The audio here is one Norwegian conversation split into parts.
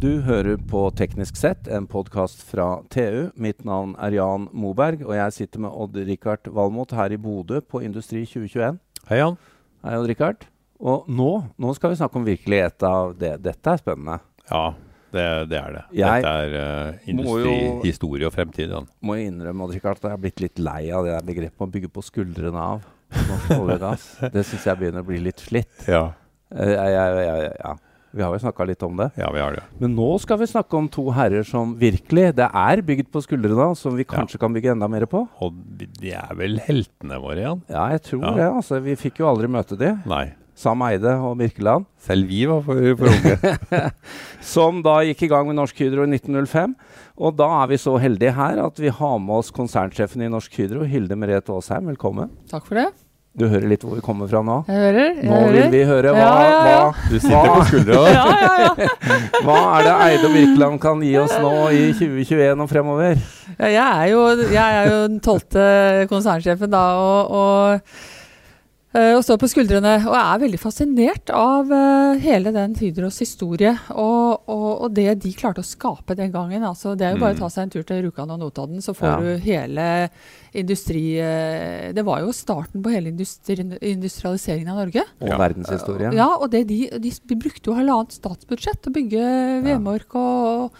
Du hører på Teknisk sett, en podkast fra TU. Mitt navn er Jan Moberg, og jeg sitter med Odd-Rikard Valmot her i Bodø på Industri 2021. Hei, Jan. Hei, Odd-Rikard. Og nå, nå skal vi snakke om virkelighet av det. Dette er spennende. Ja, det, det er det. Jeg Dette er uh, industri, jo- historie og fremtid. Jan. Må jeg innrømme Odd-Rikard, at jeg er blitt litt lei av det der begrepet å bygge på skuldrene av norsk olje og gass. Det syns jeg begynner å bli litt slitt. Ja. Eh, Jeg, jeg, jeg, ja. Vi har jo snakka litt om det. ja, vi har det. Men nå skal vi snakke om to herrer som virkelig Det er bygd på skuldrene som vi kanskje kan bygge enda mer på. Og de- de er vel heltene våre, Jan? Ja, jeg tror Ja. det. altså. Vi fikk jo aldri møte de. Nei. Sam Eide og Birkeland. Selv vi var for, for unge. Som da gikk i gang med Norsk Hydro i 1905. Og da er vi så heldige her at vi har med oss konsernsjefen i Norsk Hydro, Hilde Merete Aasheim. Velkommen. Takk for det. Du hører litt hvor vi kommer fra nå? Jeg hører. Jeg Nå hører. vil vi høre hva, Ja, ja, ja. Du sitter på skuldra. Ja, ja, ja. hva, hva er det Eide og Birkeland kan gi oss nå i 2021 og fremover? ja jeg, er jo, jeg er jo den tolvte konsernsjefen da, og, og, og står på skuldrene. Og er veldig fascinert av eh, hele den Hydros historie og, og, og det de klarte å skape den gangen. Altså, det er jo bare å ta seg en tur til Rjukan og Notodden, så får Ja. du hele industri... eh, det var jo starten på hele industri, industrialiseringen av Norge. Og Ja. verdenshistorie? Ja, og det de, de, de brukte jo halvannet statsbudsjett til å bygge Vemork og,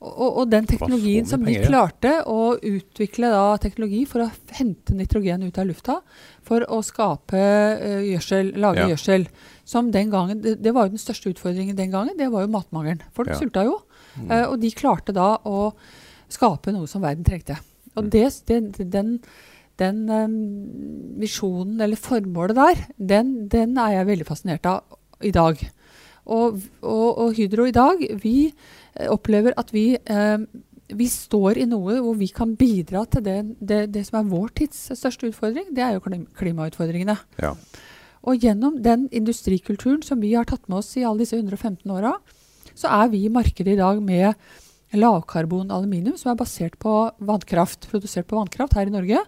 og, og den teknologien som de klarte å utvikle da teknologi for å hente nitrogen ut av lufta for å skape uh, gjødsel, lage Ja. gjødsel. Som den gangen, det, det var jo den største utfordringen den gangen, det var jo matmangelen. Folk Ja. sulta jo. Mm. Uh, og de klarte da å skape noe som verden trengte. Og Mm. det, det, den, den um, visjonen, eller formålet der, den, den er jeg veldig fascinert av i dag. Og, og, og Hydro i dag, vi opplever at vi, eh, vi står i noe hvor vi kan bidra til det, det, det som er vår tids største utfordring. Det er jo klim- klimautfordringene. Ja. Og gjennom den industrikulturen som vi har tatt med oss i alle disse 115 åra, så er vi i markedet i dag med lavkarbon aluminium som er basert på vannkraft, produsert på vannkraft her i Norge.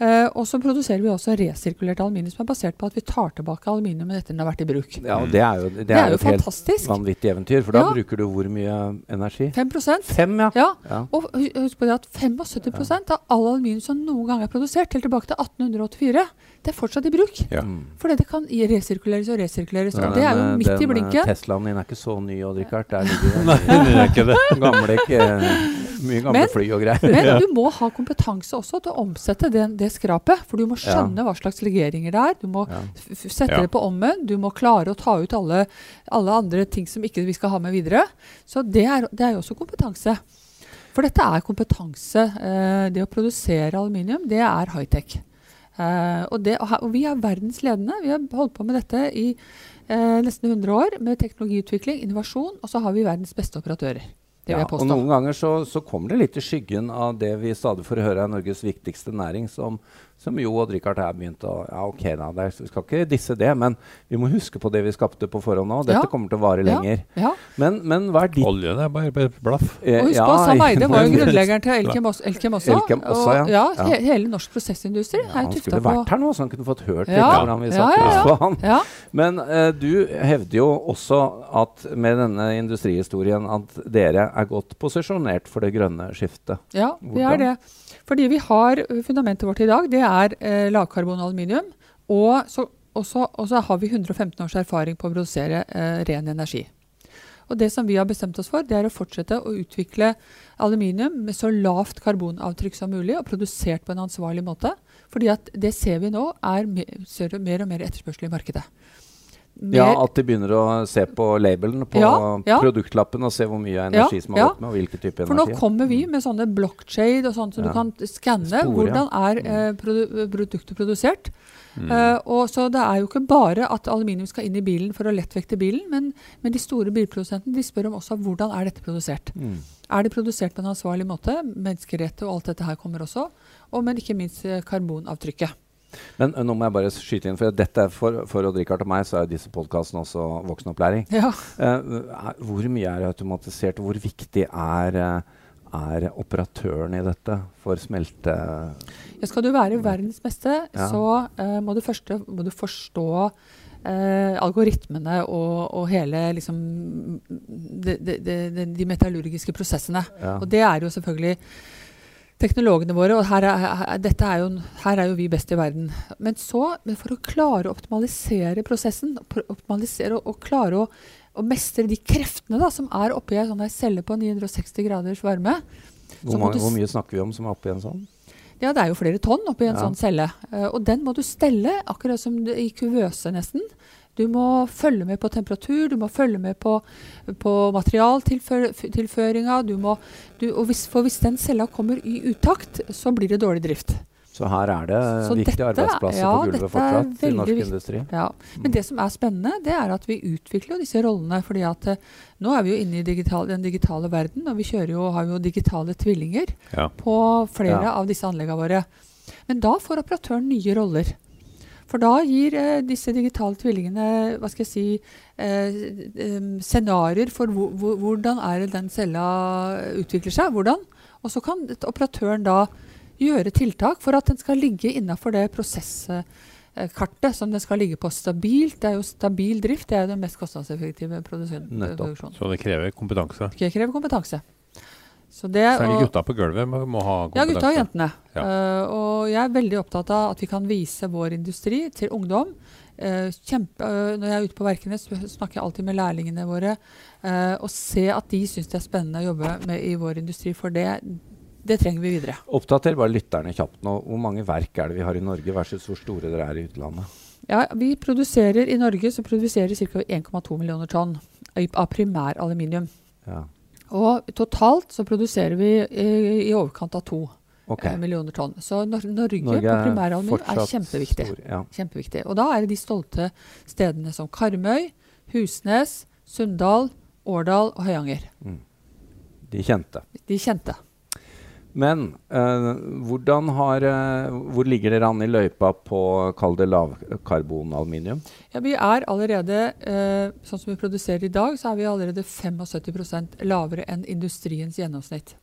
Eh, og så produserer vi også resirkulert aluminium som er basert på at vi tar tilbake aluminium etter den har vært i bruk. Ja, og det er jo, det Det er er jo et fantastisk. helt vanvittig eventyr, for da Ja. bruker du hvor mye energi? 5 5, ja. Ja, ja. og husk på det at 75% av all aluminium som noen gang er produsert, helt tilbake til 1884, det er fortsatt i bruk. Ja. Mm. Fordi det kan resirkuleres og resirkuleres. Ja, og det er jo midt i den, i blinken. Teslaen din er ikke så ny, og Rikard. Der ligger Nei, er ikke det. gamle, ikke, mye gamle Men- fly og greier. Men du må ha kompetanse også til å omsette den, det skrapet. For du må skjønne hva slags legeringer det er. Du må Ja. sette Ja. det på ommen. Du må klare å ta ut alle, alle andre ting som ikke vi skal ha med videre. Så det er, det er jo også kompetanse. For dette er kompetanse. Eh, det å produsere aluminium, det er high-tech. Eh, og, og, og vi er verdensledende. Vi har holdt på med dette i eh, nesten 100 år med teknologiutvikling, innovasjon, og så har vi verdens beste operatører. Ja, og noen ganger så, så kommer det litt i skyggen av det vi stadig får høre er Norges viktigste næring, som, som jo og Richard her begynte å Ja, ok, da, det er, vi skal ikke disse det, men vi må huske på det vi skapte på forhånd nå. Dette Ja. kommer til å vare lenger. Ja. Men, men hva er ditt Olje, det er bare, bare blaff. eh, Og husk på, Sam Eide var jo grunnleggeren til Elkem også. Elkem også, Elkem også, og, ja. ja, he hele norsk prosessindustri Ja, er han tufta skulle vært her nå, så han kunne fått hørt litt Ja. hvordan vi satte ja. på han. Ja, Men uh, du hevder jo også at med denne industrihistorien at dere er godt posisjonert for det grønne skiftet. ja, vi er det. Fordi vi har fundamentet vårt i dag, det er eh, lavkarbon aluminium. Og så, og så- har vi 115 års erfaring på å produsere eh, ren energi. Og det som vi har bestemt oss for, det er å fortsette å utvikle aluminium med så lavt karbonavtrykk som mulig, og produsert på en ansvarlig måte. Fordi det ser vi nå er mer og mer etterspørsel i markedet. Ja, At de begynner å se på labelen på Ja, ja. produktlappen og se hvor mye energi som har gått med, og hvilken type energi. For nå kommer vi med sånne blockshade og sånt, så Ja. du kan skanne. Mm. hvordan er eh, produ produktet produsert. Mm. Uh, og så Det er jo ikke bare at aluminium skal inn i bilen for å lettvekte bilen, men, men de store bilprodusentene de spør om også hvordan er dette produsert. Mm. Er det produsert på en ansvarlig måte? Menneskerett og alt dette her kommer også. Og men ikke minst eh, karbonavtrykket. Men eh, nå må jeg bare skyte inn, for dette er for, for Odd Rikard og meg så er disse podkastene også voksenopplæring. Ja. Er- hvor mye er automatisert, og hvor viktig er, eh, er operatøren i dette for smelte... Ja, skal du være verdens beste, Ja. så uh, må du først må du forstå uh, algoritmene og, og hele liksom de, de, de, de metallurgiske prosessene. Ja. Og det er jo selvfølgelig teknologene våre, og her er, er jo, her er jo vi best i verden. Men så, for å klare å optimalisere prosessen, optimalisere og, og klare å, å mestre de kreftene da, som er oppi ei sånn celle på 960 graders varme Hvor, mange, du hvor mye snakker vi om som er oppi en sånn? Ja, det er jo flere tonn oppi en Ja. sånn celle. Uh, og den må du stelle, akkurat som i kuvøse nesten. Du må følge med på temperatur, du må følge med på, på materialtilføringa. Du du, og hvis, for hvis den cella kommer i utakt, så blir det dårlig drift. Så her er det Så viktige dette er- arbeidsplasser ja, på gulvet fortsatt i norsk industri. Ja. Men det som er spennende, det er at vi utvikler disse rollene. fordi at eh, nå er vi jo inne i digital, den digitale verden, og vi jo, har jo digitale tvillinger Ja. på flere av disse anleggene våre. Men da får operatøren nye roller. For da gir eh, disse digitale tvillingene hva skal jeg si, eh, scenarioer for hvor, hvor, hvordan er det den cella utvikler seg. hvordan. Og så kan operatøren da gjøre tiltak for at den skal ligge innafor det prosesskartet som den skal ligge på stabilt. Det er jo stabil drift, det er den mest kostnadseffektive produksjonen. Så det krever kompetanse. Det krever kompetanse. Så det, Særlig og- gutta på gulvet må, må ha ja, gutta og jentene. Ja. Uh, og jeg er veldig opptatt av at vi kan vise vår industri til ungdom. Uh, kjempe, uh, når jeg er ute på verkene, så snakker jeg alltid med lærlingene våre. eh, og se at de syns det er spennende å jobbe med i vår industri, for det, det trenger vi videre. Oppdater bare lytterne kjapt nå. Hvor mange verk er det vi har i Norge versus hvor store dere er i utlandet? Ja, vi produserer I Norge så produserer vi ca. 1,2 millioner tonn av primær aluminium. Ja. Og totalt så produserer vi i, i overkant av to Ok. eh, millioner tonn. Så Nor Norge, Norge på primæraluminium er kjempeviktig. stor, ja. Kjempeviktig. Og da er det de stolte stedene som Karmøy, Husnes, Sunndal, Årdal og Høyanger. De kjente. De kjente. Men eh, hvordan har, eh, hvor ligger dere an i løypa på kall det lavkarbonaluminium? Ja, vi er allerede, eh, sånn som vi produserer i dag, så er vi allerede 75 lavere enn industriens gjennomsnitt.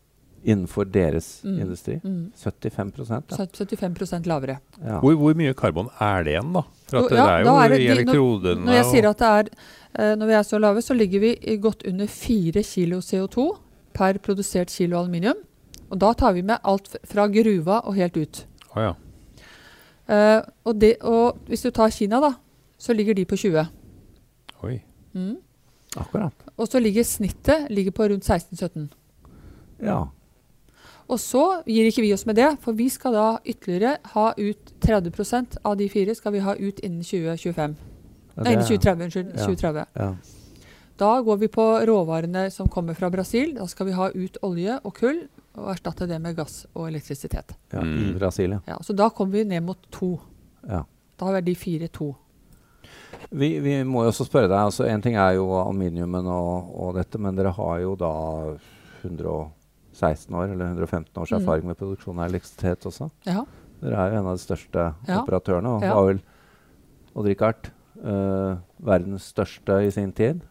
Innenfor deres Mm. industri? Mm. 75 da. 75 lavere. ja. Hvor, hvor mye karbon er det igjen, da? For Jo, at det, er jo er det i elektrodene når- Når jeg og- sier at det er, eh, når vi er så lave, så ligger vi godt under 4 kilo CO2 per produsert kilo aluminium. Og da tar vi med alt fra gruva og helt ut. Oh, ja. uh, og, det, og hvis du tar Kina, da, så ligger de på 20. Oi. Mm. Akkurat. Og så ligger snittet ligger på rundt 16-17. Ja. Og så gir ikke vi oss med det, for vi skal da ytterligere ha ut 30% av de fire skal vi ha ut innen 2025. Ja, Nei, innen det- 2030. Unnskyld. ja. 2030. Ja. Da går vi på råvarene som kommer fra Brasil. Da skal vi ha ut olje og kull og erstatte det med gass og elektrisitet. ja. I Mm. Brasil, ja. Så da kommer vi ned mot to. ja. Da har vi de fire to. Vi, vi må jo også spørre deg, altså En ting er jo aluminiumen og, og dette, men dere har jo da 116 år eller 115 års Mm. erfaring med produksjon av elektrisitet også. Ja. Dere er jo en av de største Ja. operatørene, og Ja. var vel Odd-Rikard uh, verdens største i sin tid.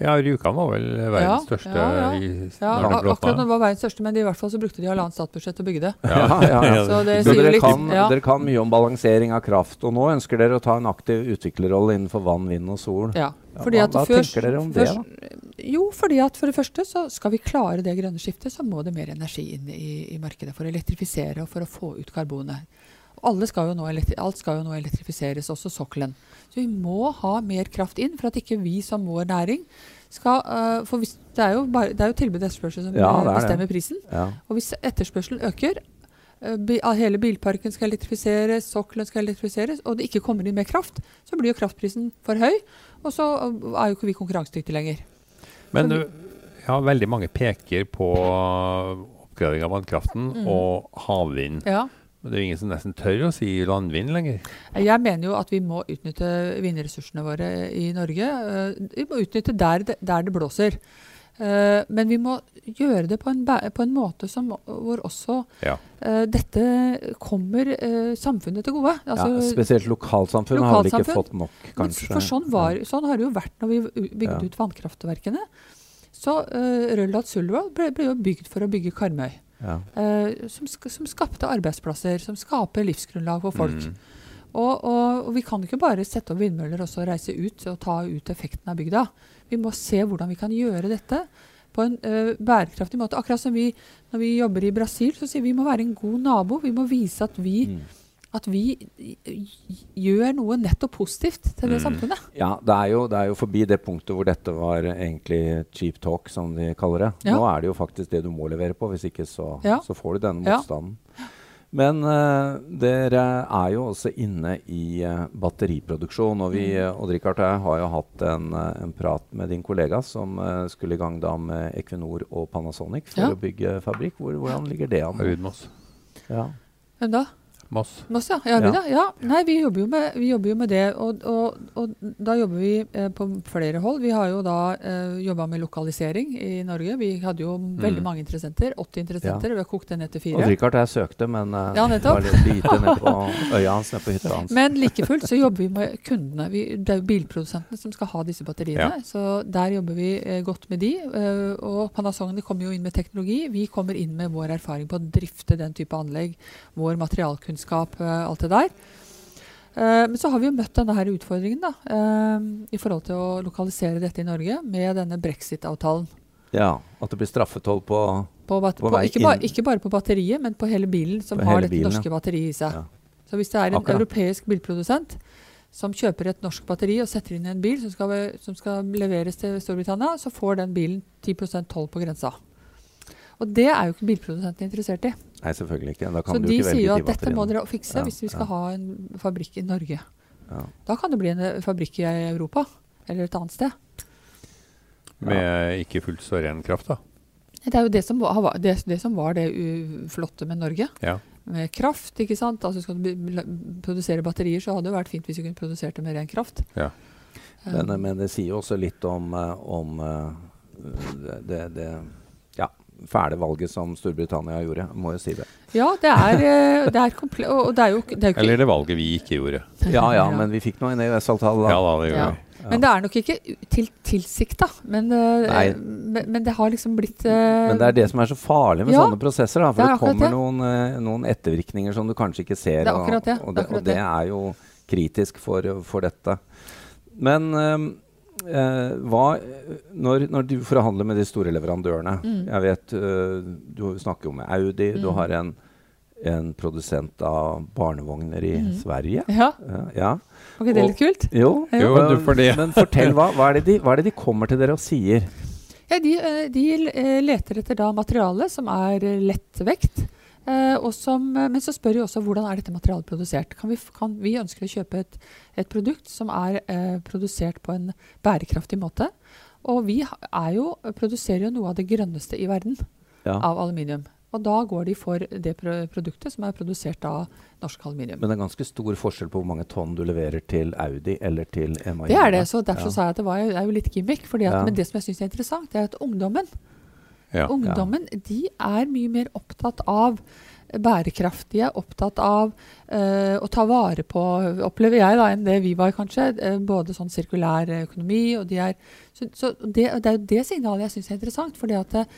Ja, Rjukan var vel verdens Ja, største ja, ja. Ja, akkurat den akkurat når det var verdens største, men i hvert fall så brukte de halvannet statsbudsjett til å bygge det. Ja, ja, ja. Så det Så sier dere litt. kan, ja. dere kan mye om balansering av kraft, og nå ønsker dere å ta en aktiv utviklerrolle innenfor vann, vind og sol. Ja, fordi hva- at hva først- tenker dere om det, da? Jo, fordi at for det første så skal vi klare det grønne skiftet, så må det mer energi inn i, i markedet for å elektrifisere og for å få ut karbonet. Skal alt skal jo nå elektrifiseres, også sokkelen. Så vi må ha mer kraft inn for at ikke vi som vår næring skal uh, For hvis, det, er jo bare, det er jo tilbud og etterspørsel som Ja, øh, det er det. bestemmer prisen. Ja. Og hvis etterspørselen øker, uh, bi- hele bilparken skal elektrifiseres, sokkelen skal elektrifiseres, og det ikke kommer inn mer kraft, så blir jo kraftprisen for høy, og så er jo ikke vi konkurransedyktige lenger. Men du, ja, veldig mange peker på oppgradering av vannkraften Mm. og havvind. Ja. Men det er jo ingen som nesten tør å si landvind lenger. Jeg mener jo at vi må utnytte vindressursene våre i Norge. Øh, Vi må utnytte der det, der det blåser. Eh, Men vi må gjøre det på en, på en måte som, hvor også Ja. eh, dette kommer eh, samfunnet til gode. ja, Altså, spesielt lokalsamfunn har vel ikke fått nok, kanskje. For sånn, var, sånn har det jo vært når vi bygde Ja. ut vannkraftverkene. Så uh, Røldal Sulvold ble, ble jo bygd for å bygge Karmøy. Ja. Uh, som, som skapte arbeidsplasser, som skaper livsgrunnlag for folk. Mm. Og, og, og vi kan ikke bare sette opp vindmøller og så reise ut og ta ut effekten av bygda. Vi må se hvordan vi kan gjøre dette på en ø, bærekraftig måte. Akkurat som vi når vi jobber i Brasil, så sier vi vi må være en god nabo. Vi må vise at vi, Mm. At vi gjør noe nettopp positivt til det Mm. samfunnet. Ja, det er, jo, det er jo forbi det punktet hvor dette var egentlig cheap talk, som de kaller det. Ja. Nå er det jo faktisk det du må levere på, hvis ikke så, Ja. så får du denne Ja. motstanden. Men uh, dere er jo også inne i uh, batteriproduksjon. Og vi Mm. eh, Odd Rikard, jeg har jo hatt en, eh, en prat med din kollega som eh, skulle i gang da med Equinor og Panasonic for Ja. å bygge fabrikk. Hvor, hvordan ligger det an? Hvem Moss. Ja. Hvem da? Moss. Moss, ja. Ja, Ja. ja. Nei, vi jobber jo med, vi jobber jo med det. Og, og, og da jobber vi eh, på flere hold. Vi har jo da eh, jobba med lokalisering i Norge. Vi hadde jo veldig mange interessenter. 80 interessenter. Vi har kokt det ned til fire. Og Richard jeg søkte, men eh, Ja, det var litt lite ned på øya hans, nede på hytta hans. Men like fullt så jobber vi med kundene. Vi, det er jo bilprodusentene som skal ha disse batteriene. Så der jobber vi eh, godt med de. eh, og Panasonic kommer jo inn med teknologi. Vi kommer inn med vår erfaring på å drifte den type anlegg. Vår materialkunnskap, eh, alt det der. Eh, men så har vi jo møtt denne her utfordringen da, eh, i forhold til å lokalisere dette i Norge med denne brexit-avtalen. Ja, At det blir straffetoll på På På på, vei ikke, ba inn. ikke bare på batteriet, men på hele bilen som hele har dette bilen, norske batteriet i seg. Ja. Så hvis det er en Akkurat. europeisk bilprodusent som kjøper et norsk batteri og setter inn i en bil som skal, som skal leveres til Storbritannia, så får den bilen 10% toll på grensa. Og det er jo ikke bilprodusenten interessert i. Nei, selvfølgelig ikke. Da kan Så de ikke sier jo de at dette må dere fikse Ja, hvis vi skal ja. ha en fabrikk i Norge. Ja. Da kan det bli en fabrikk i Europa eller et annet sted. Med ikke fullt så ren kraft, da. Det er jo det som var det, det, som var det flotte med Norge. Ja. Med kraft, ikke sant. Altså skal du produsere batterier, så hadde det vært fint hvis du kunne produsert det med ren kraft. Ja. Men, Um, men det sier jo også litt om, eh, om eh, det, det, fæle valget som Storbritannia gjorde. Må jo si det. Ja, det er, eh, det er komple... Og det er jo, det er jo ikke Eller det valget vi ikke gjorde. Ja ja, men vi fikk nå en EØS-avtale, da. Ja da, det gjorde Ja. vi. Ja. Men det er nok ikke til, tilsikta. Men, eh, men, men det har liksom blitt uh, Men det er det som er så farlig med Ja, sånne prosesser. Da, for det det, er kommer det. noen, eh, noen ettervirkninger som du kanskje ikke ser. Det er. Og, og, Det er og det er jo kritisk for, for dette. Men eh, eh, hva når, når du forhandler med de store leverandørene Mm. Jeg vet uh, Du snakker jo med Audi. Du Mm. har en, en produsent av barnevogner i Mm. Sverige. Ja, Ja, ja. var ikke det litt kult? Jo, Jo, men- du for det. Men fortell, hva, hva, er det de, hva er det de kommer til dere og sier? Ja, de, eh, de eh, leter etter da materiale som er lett lettvekt. Eh, som, eh, men så spør de også hvordan er dette materialet produsert. Kan vi, kan, vi ønsker å kjøpe et, et produkt som er eh, produsert på en bærekraftig måte. Og vi er jo, produserer jo noe av det grønneste i verden Ja. av aluminium. Og da går de for det produktet som er produsert av norsk aluminium. Men det er ganske stor forskjell på hvor mange tonn du leverer til Audi eller til MAI. Det er det, så derfor Ja. sa jeg at det, var, det er jo litt gimmick. Ja. Men det som jeg syns er interessant, det er at ungdommen Ja. Ungdommen de er mye mer opptatt av bærekraftige, opptatt av uh, å ta vare på, opplever jeg, da, enn det vi var, kanskje. Uh, både sånn sirkulær økonomi og de er Så, så det, det er jo det signalet jeg syns er interessant. fordi at uh,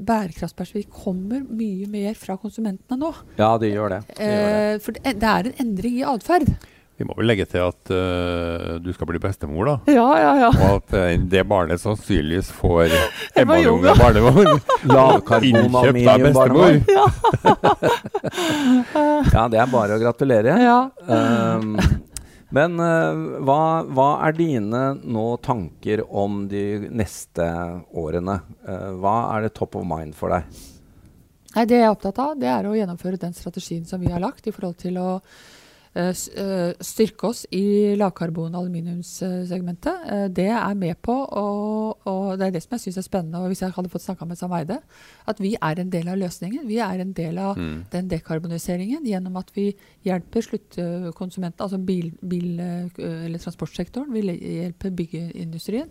bærekraftsperspektiv kommer mye mer fra konsumentene nå. Ja, de gjør det. De gjør det. For det, det er en endring i atferd. Vi må vel legge til at uh, du skal bli bestemor, da. Ja, ja, ja. Og at uh, det barnet sannsynligvis får Emma Junge. Junge barnevogn. Lavkarbon Innkjøpt av bestemor. Ja, det er bare å gratulere. ja. Um, men uh, hva, hva er dine nå tanker om de neste årene? Hva er det top of mind for deg? Nei, Det jeg er opptatt av, det er å gjennomføre den strategien som vi har lagt i forhold til å styrke oss i lavkarbon- og aluminiumssegmentet. Eh, det er med på, og, og det er det som jeg syns er spennende. og Hvis jeg hadde fått snakka med Sam Eide, at vi er en del av løsningen. Vi er en del av Mm. den dekarboniseringen gjennom at vi hjelper sluttkonsumenten, altså bil, bil, eh, eller transportsektoren. Vi hjelper byggeindustrien.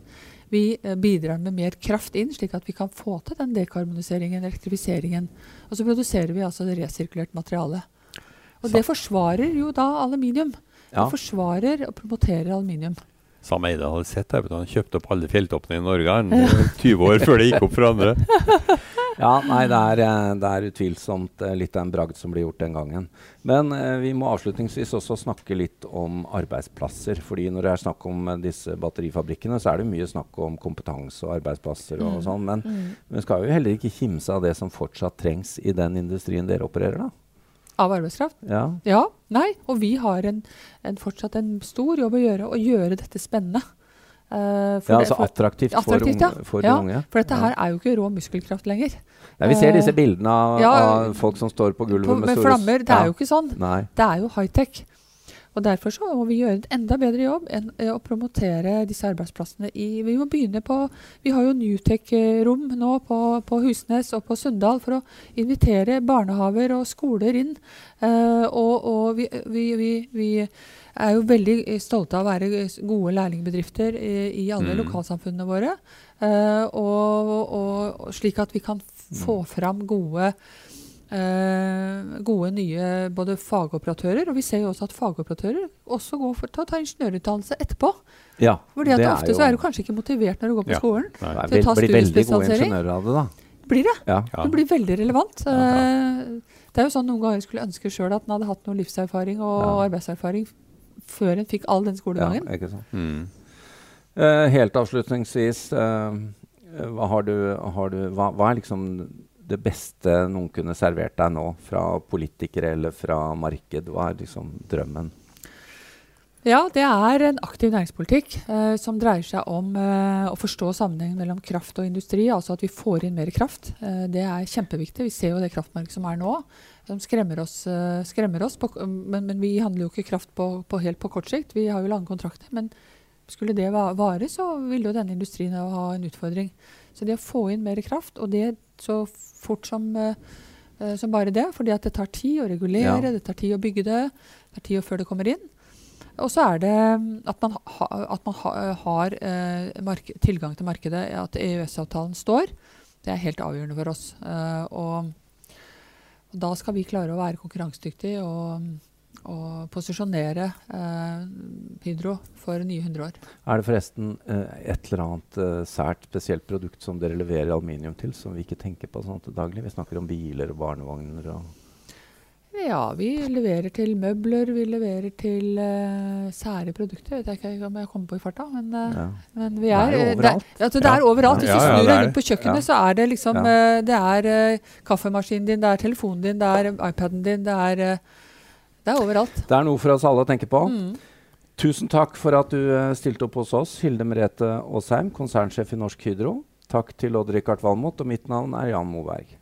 Vi eh, bidrar med mer kraft inn, slik at vi kan få til den dekarboniseringen, elektrifiseringen. Og så produserer vi altså det resirkulert materiale. Og det forsvarer jo da aluminium. Ja. Det forsvarer og promoterer aluminium. Sam Eide hadde sett det, han kjøpte opp alle fjelltoppene i Norge han, 20 år før det gikk opp for andre. Ja, nei, det er, eh, det er utvilsomt eh, litt av en bragd som ble gjort den gangen. Men eh, vi må avslutningsvis også snakke litt om arbeidsplasser. fordi når det er snakk om eh, disse batterifabrikkene, så er det mye snakk om kompetanse og arbeidsplasser og Mm. sånn. Men Mm. vi skal jo heller ikke kimse av det som fortsatt trengs i den industrien dere opererer, da. Av arbeidskraft? Ja. Ja. Nei. Og vi har en, en fortsatt en stor jobb å gjøre, å gjøre dette spennende. Uh, for ja, altså for- attraktivt, attraktivt, for, unge, for Ja, de unge. For dette Ja. her er jo ikke rå muskelkraft lenger. Nei, vi ser eh, disse bildene av, ja, av folk som står på gulvet På, med, med store flammer. Det er jo ikke sånn. Nei. Det er jo high-tech. Og Derfor så må vi gjøre en enda bedre jobb enn eh, å promotere disse arbeidsplassene i Vi må begynne på Vi har jo Newtech-rom nå på, på Husnes og på Sunndal for å invitere barnehaver og skoler inn. Eh, og og vi, vi, vi, vi er jo veldig stolte av å være gode lærlingbedrifter i, i alle Mm. lokalsamfunnene våre. Eh, og, og, slik at vi kan få fram gode gode nye både fagoperatører, og vi ser jo også at fagoperatører også går for å ta ingeniørutdannelse etterpå. Ja, Fordi at det er ofte så er du kanskje ikke motivert når du går på Ja. skolen. Nei. Til å ta blir veldig gode ingeniører av det, da. Blir det? Ja. Ja. Det blir veldig relevant. Ja. Eh, Det er jo sånn noen ganger jeg skulle ønske sjøl at en hadde hatt noe livserfaring og Ja. arbeidserfaring før en fikk all den ja, skolegangen. ikke sant. Mm. Uh, helt avslutningsvis, uh, hva, har du, har du, hva, hva er liksom det beste noen kunne servert deg nå, fra politikere eller fra marked? Hva er liksom drømmen? Ja, det er en aktiv næringspolitikk eh, som dreier seg om eh, å forstå sammenhengen mellom kraft og industri. Altså at vi får inn mer kraft. Eh, det er kjempeviktig. Vi ser jo det kraftmarkedet som er nå, som skremmer oss. Eh, skremmer oss på, men, men vi handler jo ikke kraft på, på helt på kort sikt. Vi har jo lange kontrakter. Men skulle det va- vare, så ville jo denne industrien ha en utfordring. Så det å få inn mer kraft, og det så fort som, eh, eh, som bare det, fordi at det tar tid å regulere, Ja. det tar tid å bygge det, det tar tid før det kommer inn. Og så er det mm, at man, ha, at man ha, har uh, tilgang til markedet, at EØS-avtalen står. Det er helt avgjørende for oss. Uh, og, og da skal vi klare å være konkurransedyktige og, og posisjonere eh, Hydro for nye 100 år. Er det forresten eh, et eller annet eh, sært spesielt produkt som dere leverer aluminium til, som vi ikke tenker på sånn daglig? Vi snakker om biler og barnevogner og Ja, vi leverer til møbler, vi leverer til eh, sære produkter. Vet jeg ikke om jeg kommer på i farta, men, eh, ja. men vi Det er er, jo eh, overalt. Det, altså, det er overalt. Hvis Ja, du ja, snur deg er rundt på kjøkkenet, så er det liksom eh, Det er kaffemaskinen din, det er telefonen din, det er iPaden din, det er Det er overalt. Det er noe for oss alle å tenke på. Mm. Tusen takk for at du eh, stilte opp hos oss, Hilde Merete Aasheim, konsernsjef i Norsk Hydro. Takk til Odd-Rikard Valmot, og mitt navn er Jan Moberg.